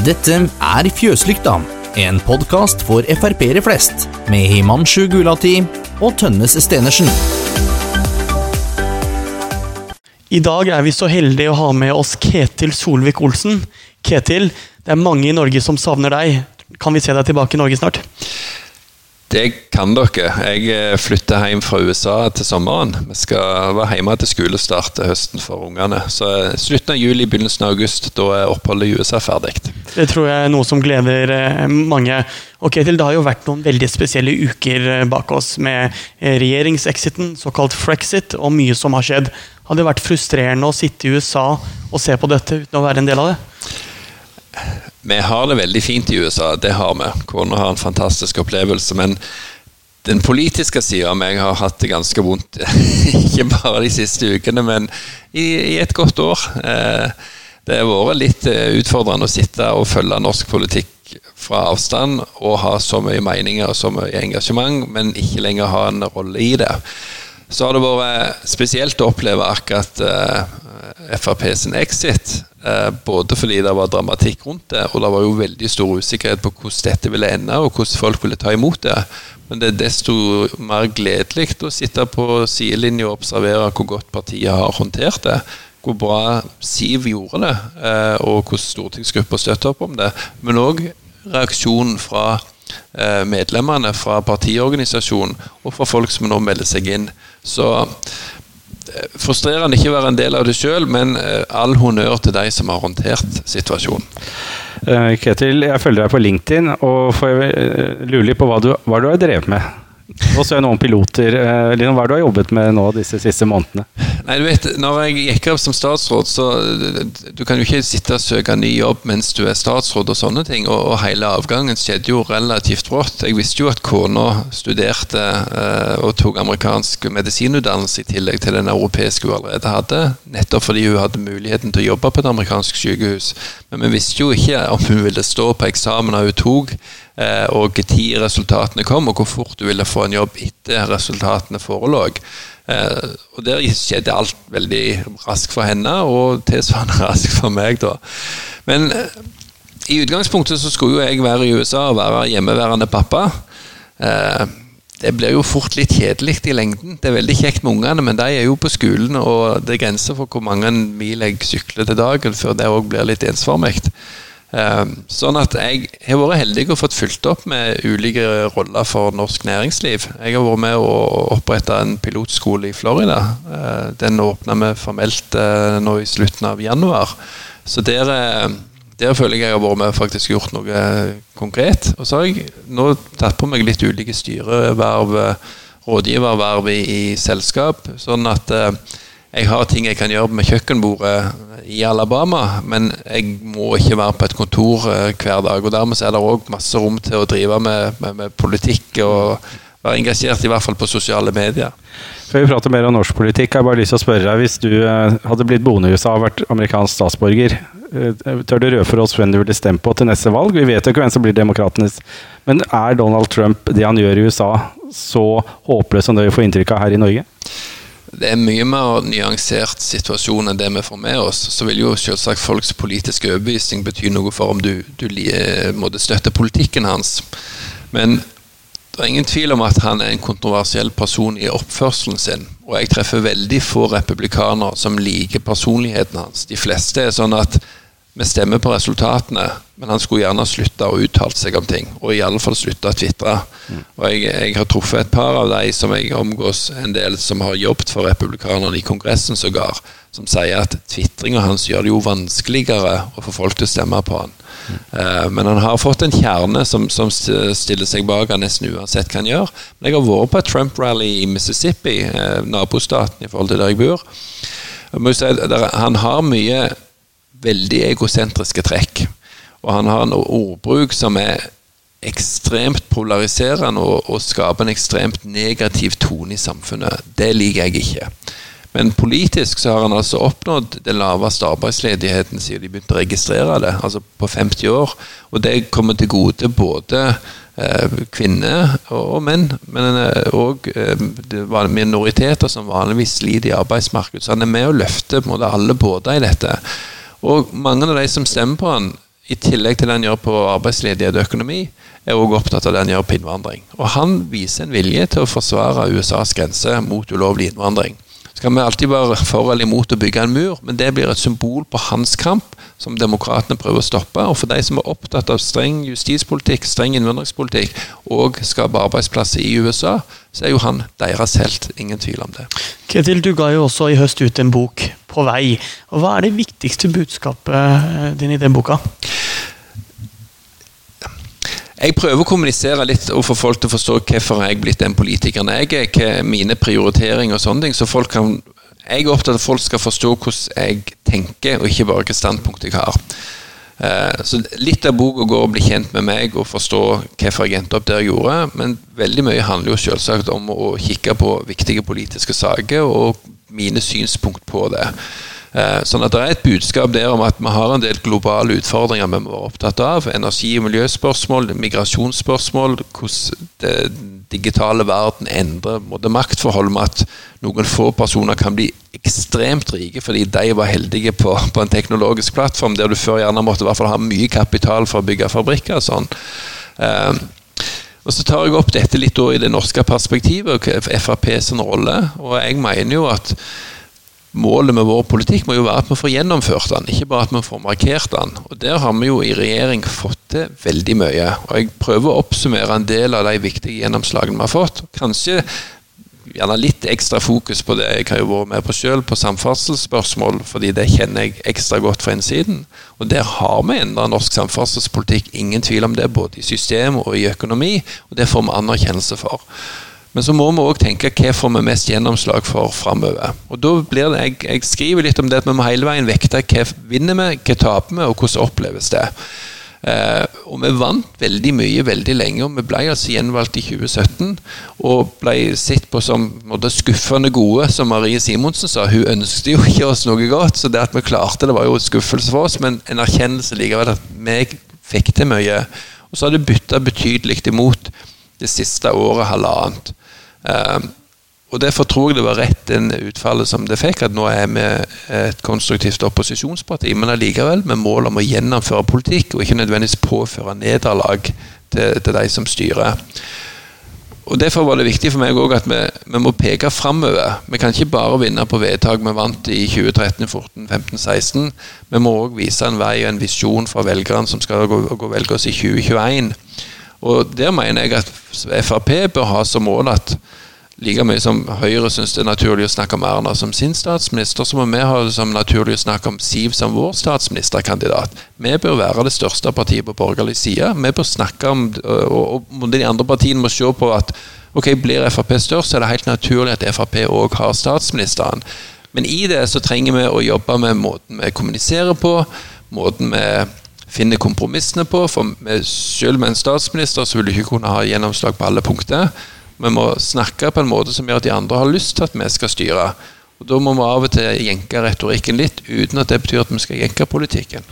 Dette er Fjøslykta, en podkast for Frp-ere flest, med Himanshu Gulati og Tønnes Stenersen. I dag er vi så heldige å ha med oss Ketil Solvik-Olsen. Ketil, det er mange i Norge som savner deg. Kan vi se deg tilbake i Norge snart? Det kan dere. Jeg eh, flytter hjem fra USA til sommeren. Vi skal være hjemme til skolestart til høsten for ungene. Så eh, slutten av juli, begynnelsen av august, da er oppholdet i USA ferdig. Det tror jeg er noe som gleder eh, mange. Ok, til Det har jo vært noen veldig spesielle uker bak oss med regjeringsexiten, såkalt frexit, og mye som har skjedd. Hadde det vært frustrerende å sitte i USA og se på dette uten å være en del av det? Vi har det veldig fint i USA, det har vi. Kona har en fantastisk opplevelse. Men den politiske sida av meg har hatt det ganske vondt. Ikke bare de siste ukene, men i, i et godt år. Eh, det har vært litt eh, utfordrende å sitte og følge norsk politikk fra avstand og ha så mye meninger og så mye engasjement, men ikke lenger ha en rolle i det. Så har det vært spesielt å oppleve akkurat uh, Frp sin exit. Uh, både fordi det var dramatikk rundt det, og det var jo veldig stor usikkerhet på hvordan dette ville ende, og hvordan folk ville ta imot det. Men det er desto mer gledelig å sitte på sidelinja og observere hvor godt partiet har håndtert det. Hvor bra Siv gjorde det, uh, og hvordan stortingsgruppa støtter opp om det. Men òg reaksjonen fra medlemmene fra partiorganisasjonen og fra folk som nå melder seg inn. Så eh, frustrerende ikke å være en del av det sjøl, men eh, all honnør til de som har håndtert situasjonen. Uh, Ketil, jeg følger deg på LinkedIn, og får lurer litt på hva du, hva du har drevet med. Og så er det noen piloter. Lino, hva har du jobbet med nå disse siste månedene? Nei, du vet, når jeg gikk av som statsråd, så Du kan jo ikke sitte og søke ny jobb mens du er statsråd og sånne ting. Og, og hele avgangen skjedde jo relativt brått. Jeg visste jo at kona studerte eh, og tok amerikansk medisinutdannelse i tillegg til den europeiske hun allerede hadde. Nettopp fordi hun hadde muligheten til å jobbe på et amerikansk sykehus. Men vi visste jo ikke om hun ville stå på eksamen hun tok, eh, og når resultatene kom, og hvor fort hun ville få en jobb etter resultatene forelå. Eh, og Der skjedde alt veldig raskt for henne, og tilsvarende raskt for meg. da. Men eh, i utgangspunktet så skulle jo jeg være i USA og være hjemmeværende pappa. Det blir jo fort litt kjedelig i lengden. Det er veldig kjekt med ungene, men de er jo på skolen, og det er grenser for hvor mange mil jeg sykler til dagen før det òg blir litt ensformig. Ehm, sånn at jeg har vært heldig og fått fulgt opp med ulike roller for norsk næringsliv. Jeg har vært med å opprette en pilotskole i Florida. Eh, den åpna vi formelt eh, nå i slutten av januar. Så der, eh, der føler jeg jeg har vært med faktisk gjort noe konkret. Og så har jeg nå tatt på meg litt ulike styreverv, rådgiververv i, i selskap. Sånn at jeg har ting jeg kan gjøre med kjøkkenbordet i Alabama, men jeg må ikke være på et kontor eh, hver dag. og Dermed er det òg masse rom til å drive med, med, med, politikk og være engasjert, i hvert fall på sosiale medier. Før vi prater mer om norsk politikk, har jeg bare lyst til å spørre deg, hvis du eh, hadde blitt boende i USA og vært amerikansk statsborger, eh, tør du røpe for oss hvem du ville stemt på til neste valg? Vi vet jo ikke hvem som blir demokratenes, men er Donald Trump, det han gjør i USA, så håpløs som det vi får inntrykk av her i Norge? det er mye mer nyansert situasjon enn det vi får med oss. Så vil jo selvsagt folks politiske overbevisning bety noe for om du, du måtte støtte politikken hans. Men det er ingen tvil om at han er en kontroversiell person i oppførselen sin. Og jeg treffer veldig få republikanere som liker personligheten hans. De fleste er sånn at vi stemmer på resultatene, men han skulle gjerne slutta å uttale seg om ting. Og i alle fall slutta å tvitre. Og jeg, jeg, har truffet et par av de som jeg omgås en del som har jobbet for republikanerne i Kongressen sågar, som sier at tvitringa hans gjør det jo vanskeligere å få folk til å stemme på han. Uh, men han har fått en kjerne som, som, stiller seg bak han nesten uansett hva han gjør. Men jeg har vært på et Trump-rally i Mississippi, uh, nabostaten i forhold til der jeg bor. Jeg si, der, han har mye veldig egosentriske trekk. Og han har en ordbruk som er ekstremt polariserende og, og skaper en ekstremt negativ tone i samfunnet. Det liker jeg ikke. Men politisk så har han altså oppnådd den laveste arbeidsledigheten siden de begynte å registrere det, altså på 50 år. Og det kommer til gode både eh, kvinner og, menn, men òg eh, eh minoriteter som vanligvis sliter i arbeidsmarkedet. Så han er med å løfte alle båter i dette. Og mange av de som stemmer på han, i tillegg til det han gjør på arbeidsledighet og økonomi, er også opptatt av det han gjør på innvandring. Og han viser en vilje til å forsvare USAs grense mot ulovlig innvandring. Så kan vi alltid være for eller imot å bygge en mur, men det blir et symbol på hans kamp, som demokratene prøver å stoppe. Og for de som er opptatt av streng justispolitikk, streng innvandringspolitikk og skape arbeidsplasser i USA, så er jo han deres helt. Ingen tvil om det. Ketil, du ga jo også i høst ut en bok, 'På vei'. Og Hva er det viktigste budskapet din i den boka? Jeg prøver å kommunisere litt og få folk til å forstå hvorfor jeg er blitt den politikeren jeg er, hva mine prioriteringer og sånne ting. Så folk kan, jeg er opptatt av at folk skal forstå hvordan jeg tenker, og ikke bare hvilket standpunkt jeg har. Eh, så Litt av boka går å bli kjent med meg og forstå hvorfor jeg endte opp der jeg gjorde. Men veldig mye handler jo selvsagt om å kikke på viktige politiske saker og mine synspunkt på det. Eh, sånn at Det er et budskap der om at vi har en del globale utfordringer vi må være opptatt av. Energi- og miljøspørsmål, migrasjonsspørsmål, hvordan det digitale verden endrer både maktforhold med at noen få personer kan bli ekstremt rike fordi de var heldige på, på en teknologisk plattform der du før gjerne måtte i hvert fall ha mye kapital for å bygge fabrikker. og sånn. Og Så tar jeg opp dette litt i det norske perspektivet, og Frp sin rolle. Og jeg mener jo at målet med vår politikk må jo være at vi får gjennomført den, ikke bare at vi får markert den. Og Der har vi jo i regjering fått til veldig mye. Og Jeg prøver å oppsummere en del av de viktige gjennomslagene vi har fått. Kanskje gjerne litt ekstra fokus på det jeg har jo vært med på sjøl, på samferdselsspørsmål, fordi det kjenner jeg ekstra godt fra innsiden. Og der har vi endra norsk samferdselspolitikk, ingen tvil om det, både i system og i økonomi, og det får vi anerkjennelse for. Men så må vi òg tenke hva får vi mest gjennomslag for framover. Og da blir det, jeg, jeg, skriver litt om det at vi må hele veien vekte hva vinner vi, hva taper vi, og hvordan oppleves det. Eh, og vi vant veldig mye veldig lenge, og vi ble altså gjenvalgt i 2017. Og ble sett på som måtte, skuffende gode, som Marie Simonsen sa. Hun ønsket jo ikke oss noe godt, så det at vi klarte det, var jo skuffelse for oss, men en erkjennelse likevel at vi fikk til mye. Og så har det bytta betydelig imot det siste året, halvannet. Ehm, og Derfor tror jeg det var rett den utfallet som det fikk, at nå er vi et konstruktivt opposisjonsparti, men allikevel med mål om å gjennomføre politikk, og ikke nødvendigvis påføre nederlag til, til de som styrer. Og Derfor var det viktig for meg også at vi, vi må peke framover. Vi kan ikke bare vinne på vedtak vi vant i 2013, 14, 15, 16. Vi må òg vise en vei og en visjon for velgerne som skal gå, gå velge oss i 2021. Og Der mener jeg at Frp bør ha som mål at like mye som Høyre syns det er naturlig å snakke om Erna som sin statsminister, så må vi ha det som naturlig å snakke om Siv som vår statsministerkandidat. Vi bør være det største partiet på borgerlig side. Vi bør snakke om, og, og de andre partiene må se på at ok, blir Frp størst, så er det helt naturlig at Frp òg har statsministeren. Men i det så trenger vi å jobbe med måten vi kommuniserer på, måten vi finner kompromissene på. For selv med en statsminister så vil du ikke kunne ha gjennomslag på alle punkter. Vi må snakke på en måte som gjør at de andre har lyst til at vi skal styre. Og Da må vi av og til jenke retorikken litt, uten at det betyr at vi skal jenke politikken.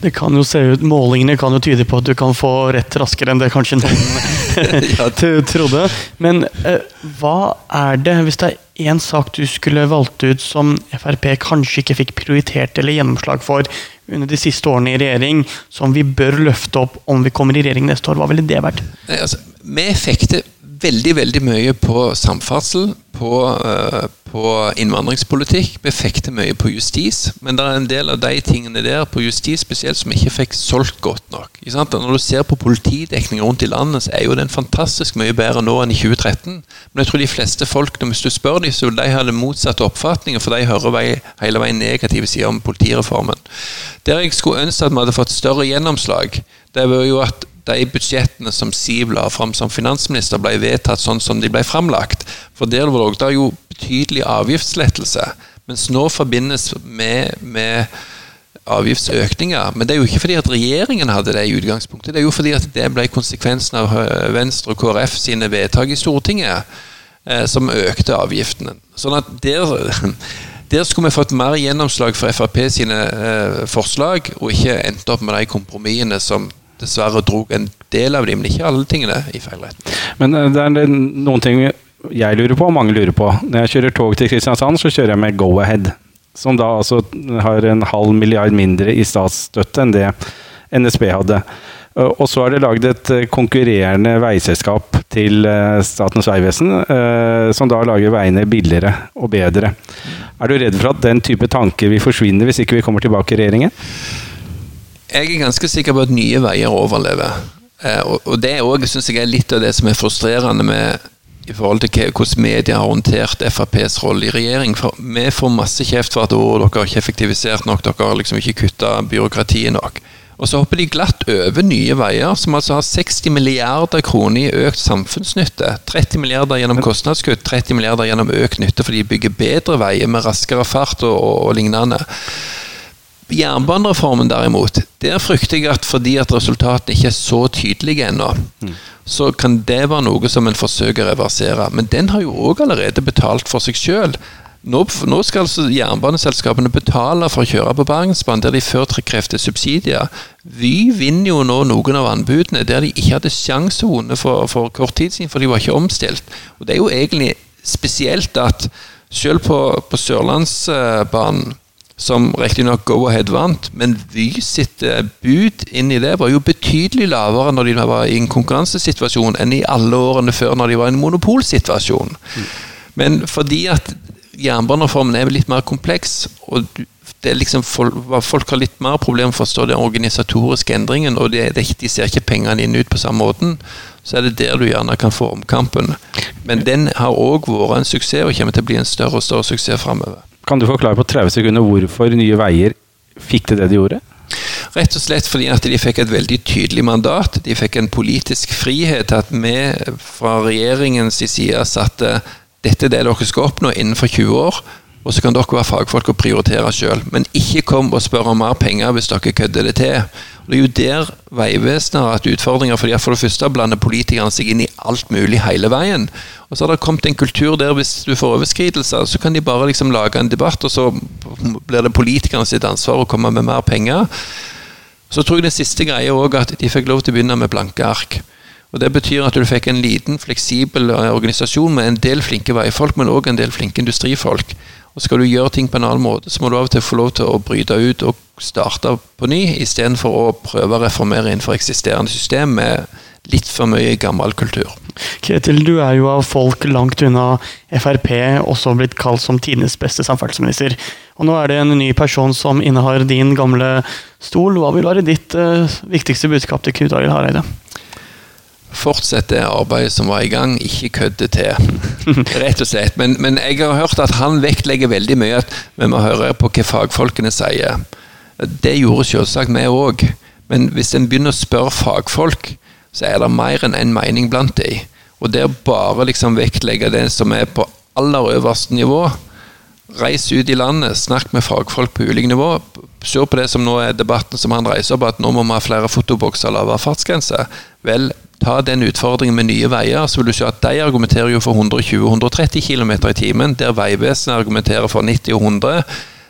Det kan jo se ut, Målingene kan jo tyde på at du kan få rett raskere enn det kanskje noen ja. trodde. Men eh, hva er det, hvis det er én sak du skulle valgt ut som Frp kanskje ikke fikk prioritert eller gjennomslag for under de siste årene i regjering, som vi bør løfte opp om vi kommer i regjering neste år? Hva ville det vært? Nei, altså, vi fikk det veldig veldig mye på samferdsel, på, uh, på, innvandringspolitikk. Vi fikk til mye på justis, men det er en del av de tingene der på justis spesielt som vi ikke fikk solgt godt nok. Når du ser på politidekning rundt i landet, så er jo den fantastisk mye bedre nå enn i 2013. Men jeg tror de fleste folk, hvis du spør dem, så vil de ha den motsatte oppfatningen, for de hører hele veien negative sider om politireformen. Der jeg skulle ønske at vi hadde fått større gjennomslag, det var jo at de budsjettene som Siv la fram som finansminister, ble vedtatt sånn som de ble framlagt. For der var det jo betydelig avgiftslettelse. Mens nå forbindes med, med avgiftsøkninger. Men det er jo ikke fordi at regjeringen hadde det i utgangspunktet. Det er jo fordi at det ble konsekvensen av Venstre og KrF sine vedtak i Stortinget, eh, som økte avgiftene. Sånn at der, der skulle vi fått mer gjennomslag for Frp sine eh, forslag, og ikke endt opp med de kompromissene som dessverre dro en del av dem, men ikke alle tingene i feil retning. Men eh, det er noen ting jeg lurer på, og mange lurer på. Når jeg kjører tog til Kristiansand, så kjører jeg med Go-Ahead. Som da altså har en halv milliard mindre i statsstøtte enn det NSB hadde. Og så er det lagd et konkurrerende veiselskap til Statens vegvesen, som da lager veiene billigere og bedre. Er du redd for at den type tanker vil forsvinne hvis ikke vi kommer tilbake i regjeringen? Jeg er ganske sikker på at nye veier overlever. Og det syns jeg er litt av det som er frustrerende med i forhold til hvordan media har håndtert FrPs rolle i regjering. For vi får masse kjeft for at å, dere har ikke effektivisert nok, dere har liksom ikke kutta byråkratiet nok. Og så hopper de glatt over Nye Veier, som altså har 60 milliarder kroner i økt samfunnsnytte. 30 milliarder gjennom kostnadskutt, 30 milliarder gjennom økt nytte fordi de bygger bedre veier med raskere fart og, og, og lignende. Jernbanereformen derimot, der frykter jeg at fordi at resultatene ikke er så tydelige ennå, mm. så kan det være noe som en forsøker å reversere. Men den har jo òg allerede betalt for seg sjøl. Nå, nå, skal altså jernbaneselskapene betale for å kjøre på Bergensbanen, der de før krevde subsidier. Vy vinner jo nå noen av anbudene der de ikke hadde sjanse å vinne for, for, kort tid siden, for de var ikke omstilt. Og Det er jo egentlig spesielt at selv på, på Sørlandsbanen som riktignok Go-Ahead vant, men Vy sitt eh, bud inn i det var jo betydelig lavere når de var i en konkurransesituasjon enn i alle årene før når de var i en monopolsituasjon. Men fordi at jernbanereformen er litt mer kompleks, og det er liksom folk har litt mer problemer med å forstå den organisatoriske endringen, og det, det, de ser ikke pengene inn ut på samme måten, så er det der du gjerne kan få omkampen. Men den har òg vært en suksess, og kommer til å bli en større og større suksess framover. Kan du forklare på 30 sekunder hvorfor Nye Veier fikk til det de gjorde? Rett og slett fordi at de fikk et veldig tydelig mandat. De fikk en politisk frihet til at vi fra regjeringens side satte dette er det dere skal oppnå innenfor 20 år. Og så kan dere være fagfolk og prioritere sjøl. Men ikke kom og spør om mer penger hvis dere kødder det til. Og Det er jo der Vegvesenet har hatt utfordringer, fordi for det første blander politikerne seg inn i alt mulig hele veien. Og så har det kommet en kultur der hvis du får overskridelser, så kan de bare liksom lage en debatt, og så blir det politikerne sitt ansvar å komme med mer penger. Så tror jeg den siste greia òg at de fikk lov til å begynne med blanke ark. Og Det betyr at du fikk en liten, fleksibel eh, organisasjon med en del flinke veifolk, men òg en del flinke industrifolk. Og Skal du gjøre ting på en annen måte, så må du av og til få lov til å bryte ut og starte på ny, istedenfor å prøve å reformere innenfor eksisterende system med litt for mye gammel kultur. Ketil, du er jo av folk langt unna Frp også blitt kalt som tidenes beste samferdselsminister. Og nå er det en ny person som innehar din gamle stol. Hva vil være ditt uh, viktigste budskap til Knut Arild Hareide? Fortsett det arbeidet som var i gang, ikke kødde til. Rett og slett. Men, men, jeg har hørt at han vektlegger veldig mye at vi må høre på hva fagfolkene sier. Det gjorde selvsagt vi òg. Men hvis en begynner å spørre fagfolk, så er det mer enn én en mening blant dem. Og det å bare liksom vektlegge det som er på aller øverste nivå Reis ut i landet, snakk med fagfolk på ulike nivå. Se på det som nå er debatten som han reiser opp, at nå må vi ha flere fotobokser og lavere fartsgrense. Vel, ta den utfordringen med Nye Veier, så vil du se at de argumenterer jo for 120-130 km i timen, der Vegvesenet argumenterer for 90 og 100.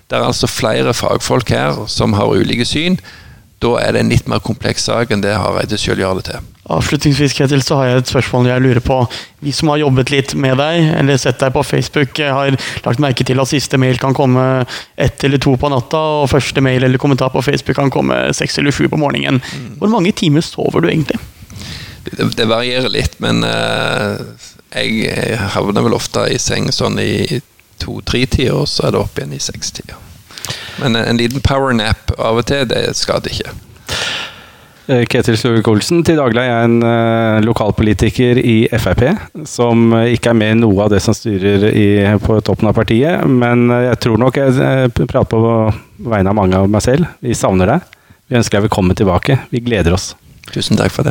Det er altså flere fagfolk her som har ulike syn. Da er det en litt mer kompleks sak enn det Hareide sjøl gjør det til. Avslutningsvis Ketil, så har jeg et spørsmål jeg lurer på. Vi som har jobbet litt med deg, eller sett deg på Facebook, har lagt merke til at siste mail kan komme ett eller to på natta, og første mail eller kommentar på Facebook kan komme seks eller sju på morgenen. Mm. Hvor mange timer sover du egentlig? Det, det varierer litt, men uh, jeg havner vel ofte i seng sånn i to-tre-tida, og så er det opp igjen i seks-tida. Men en liten powernap av og til, det skader ikke. Eh, Ketil Solvik-Olsen, til daglig er jeg en uh, lokalpolitiker i Frp, som ikke er med i noe av det som styrer i, på toppen av partiet. Men jeg tror nok jeg prater på vegne av mange av meg selv. Vi savner deg. Vi ønsker deg velkommen tilbake. Vi gleder oss. Tusen takk for det.